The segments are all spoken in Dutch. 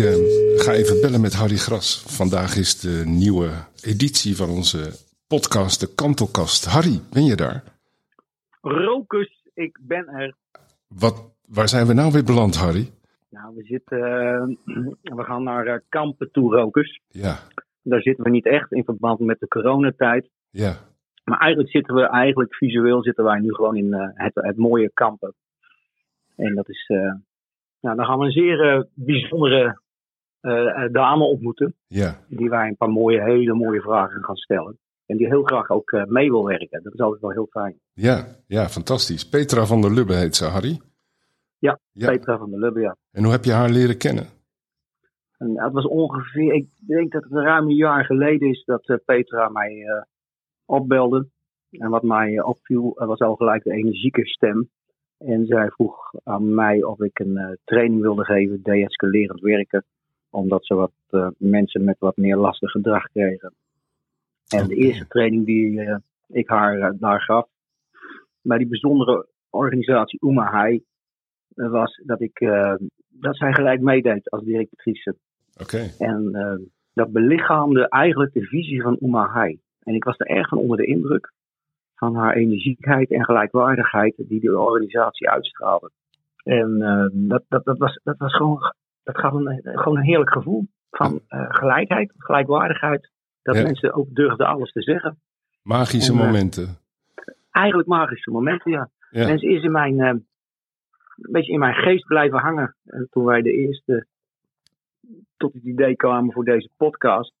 eh, ga even bellen met Harry Gras. Vandaag is de nieuwe editie van onze podcast, de Kantelkast. Harry, ben je daar? Rokus, ik ben er. Wat, waar zijn we nou weer beland, Harry? Nou, we zitten, eh, we gaan naar eh, kampen toe, Rokus. Ja, Daar zitten we niet echt in verband met de coronatijd. ja, Maar eigenlijk zitten we, eigenlijk visueel zitten wij nu gewoon in het, het mooie kampen. En dat is, nou, dan gaan we een zeer eh, bijzondere eh, eh, dame ontmoeten. ja. Die wij een paar mooie, hele mooie vragen gaan stellen. En die heel graag ook mee wil werken. Dat is altijd wel heel fijn. Ja, ja, fantastisch. Petra van der Lubbe heet ze, Harry. Ja, Ja. Petra van der Lubbe, ja. En hoe heb je haar leren kennen? En het was ongeveer, ik denk dat het ruim een jaar geleden is dat Petra mij opbelde. En wat mij opviel was al gelijk de energieke stem. En zij vroeg aan mij of ik een eh, training wilde geven, deescalerend werken. Omdat ze wat eh, mensen met wat meer lastig gedrag kregen. En de eerste training die eh, ik haar daar gaf, bij die bijzondere organisatie Umahai, eh, was dat, ik, dat zij gelijk meedeed als directrice. Oké, En dat belichaamde eigenlijk de visie van Umahai. En ik was er erg van onder de indruk van haar energiekheid en gelijkwaardigheid die de organisatie uitstraalde. En eh, dat, dat, dat, was, dat was gewoon, dat gaf een, gewoon een heerlijk gevoel van eh, gelijkheid, gelijkwaardigheid. Dat Ja. mensen ook durfden alles te zeggen. magische En, eh, momenten. Eigenlijk magische momenten, ja. Ja, En ze is in mijn, eh, een beetje in mijn geest blijven hangen. En toen wij de eerste tot het idee kwamen voor deze podcast,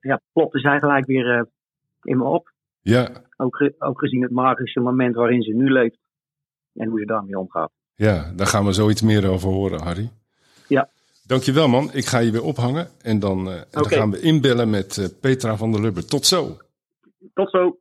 ja, plopte zij gelijk weer eh, in me op. ja, Ook, ge- ook gezien het magische moment waarin ze nu leeft en hoe ze daarmee omgaat. ja, daar gaan we zoiets meer over horen, Harry. Ja. Dankjewel, man. Ik ga je weer ophangen. En dan, eh, en dan gaan we inbellen met eh, Petra van der Lubbe. Tot zo. Tot zo!